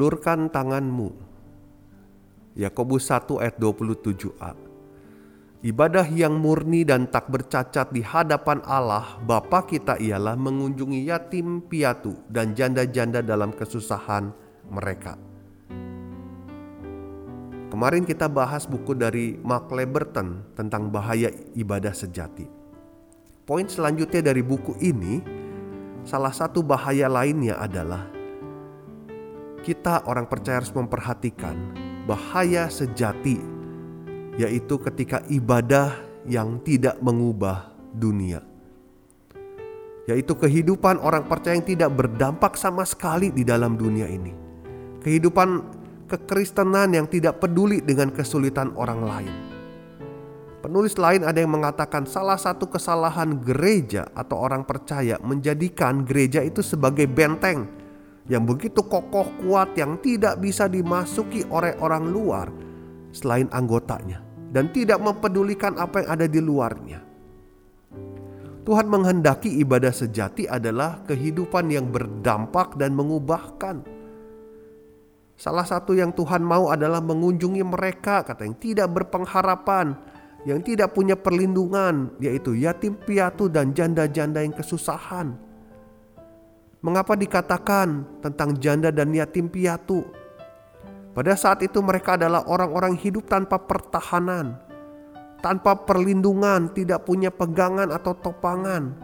Ulurkan tanganmu. Yakobus 1 ayat 27a. Ibadah yang murni dan tak bercacat di hadapan Allah Bapa kita ialah mengunjungi yatim piatu dan janda-janda dalam kesusahan mereka. Kemarin kita bahas buku dari Mark Leberton tentang bahaya ibadah sejati. Poin selanjutnya dari buku ini, salah satu bahaya lainnya adalah kita orang percaya harus memperhatikan bahaya sejati, yaitu ketika ibadah yang tidak mengubah dunia, yaitu kehidupan orang percaya yang tidak berdampak sama sekali di dalam dunia ini, kehidupan kekristenan yang tidak peduli dengan kesulitan orang lain. Penulis lain ada yang mengatakan salah satu kesalahan gereja atau orang percaya menjadikan gereja itu sebagai benteng yang begitu kokoh kuat yang tidak bisa dimasuki oleh orang luar selain anggotanya dan tidak mempedulikan apa yang ada di luarnya. Tuhan menghendaki ibadah sejati adalah kehidupan yang berdampak dan mengubahkan. Salah satu yang Tuhan mau adalah mengunjungi mereka, kata yang tidak berpengharapan, yang tidak punya perlindungan, yaitu yatim piatu dan janda-janda yang kesusahan Mengapa dikatakan tentang janda dan yatim piatu? Pada saat itu mereka adalah orang-orang hidup tanpa pertahanan, tanpa perlindungan, tidak punya pegangan atau topangan.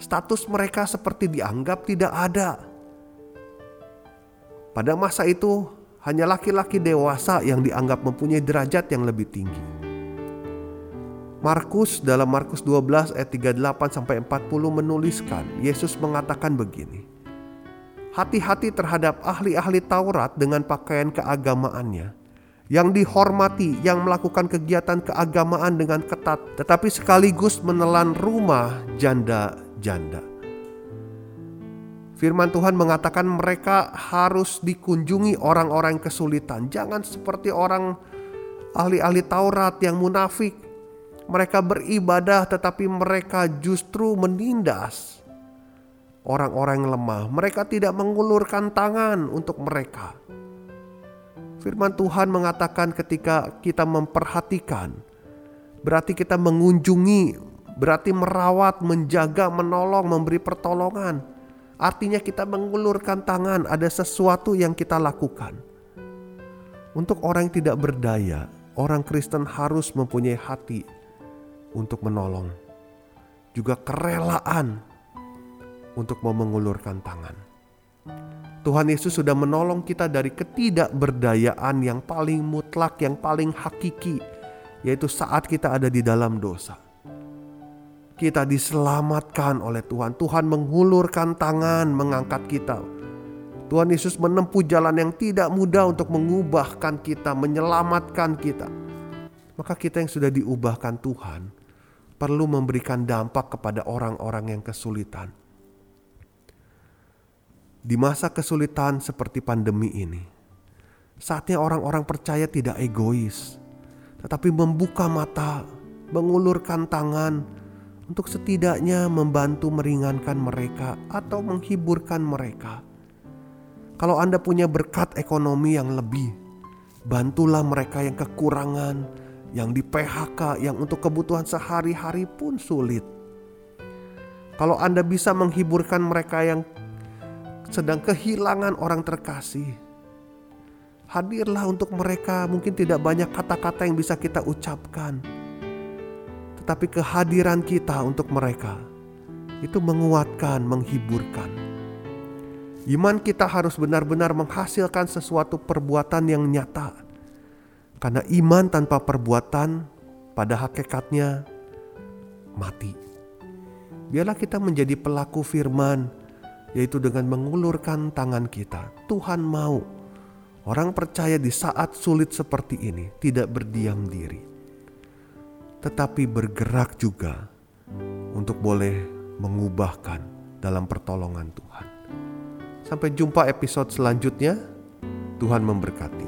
Status mereka seperti dianggap tidak ada. Pada masa itu, hanya laki-laki dewasa yang dianggap mempunyai derajat yang lebih tinggi. Markus dalam Markus 12 ayat 38 sampai 40 menuliskan Yesus mengatakan begini. Hati-hati terhadap ahli-ahli Taurat dengan pakaian keagamaannya yang dihormati, yang melakukan kegiatan keagamaan dengan ketat, tetapi sekaligus menelan rumah janda-janda. Firman Tuhan mengatakan mereka harus dikunjungi orang-orang kesulitan. Jangan seperti orang ahli-ahli Taurat yang munafik mereka beribadah, tetapi mereka justru menindas orang-orang yang lemah. Mereka tidak mengulurkan tangan untuk mereka. Firman Tuhan mengatakan, ketika kita memperhatikan, berarti kita mengunjungi, berarti merawat, menjaga, menolong, memberi pertolongan. Artinya, kita mengulurkan tangan, ada sesuatu yang kita lakukan. Untuk orang yang tidak berdaya, orang Kristen harus mempunyai hati untuk menolong, juga kerelaan untuk mau mengulurkan tangan. Tuhan Yesus sudah menolong kita dari ketidakberdayaan yang paling mutlak, yang paling hakiki, yaitu saat kita ada di dalam dosa. Kita diselamatkan oleh Tuhan. Tuhan menghulurkan tangan, mengangkat kita. Tuhan Yesus menempuh jalan yang tidak mudah untuk mengubahkan kita, menyelamatkan kita. Maka kita yang sudah diubahkan Tuhan, perlu memberikan dampak kepada orang-orang yang kesulitan. Di masa kesulitan seperti pandemi ini, saatnya orang-orang percaya tidak egois, tetapi membuka mata, mengulurkan tangan untuk setidaknya membantu meringankan mereka atau menghiburkan mereka. Kalau Anda punya berkat ekonomi yang lebih, bantulah mereka yang kekurangan, yang di PHK, yang untuk kebutuhan sehari-hari pun sulit. Kalau Anda bisa menghiburkan mereka yang sedang kehilangan orang terkasih, hadirlah untuk mereka. Mungkin tidak banyak kata-kata yang bisa kita ucapkan, tetapi kehadiran kita untuk mereka itu menguatkan, menghiburkan. Iman kita harus benar-benar menghasilkan sesuatu perbuatan yang nyata karena iman tanpa perbuatan pada hakikatnya mati. Biarlah kita menjadi pelaku firman, yaitu dengan mengulurkan tangan kita. Tuhan mau orang percaya di saat sulit seperti ini tidak berdiam diri, tetapi bergerak juga untuk boleh mengubahkan dalam pertolongan Tuhan. Sampai jumpa episode selanjutnya. Tuhan memberkati.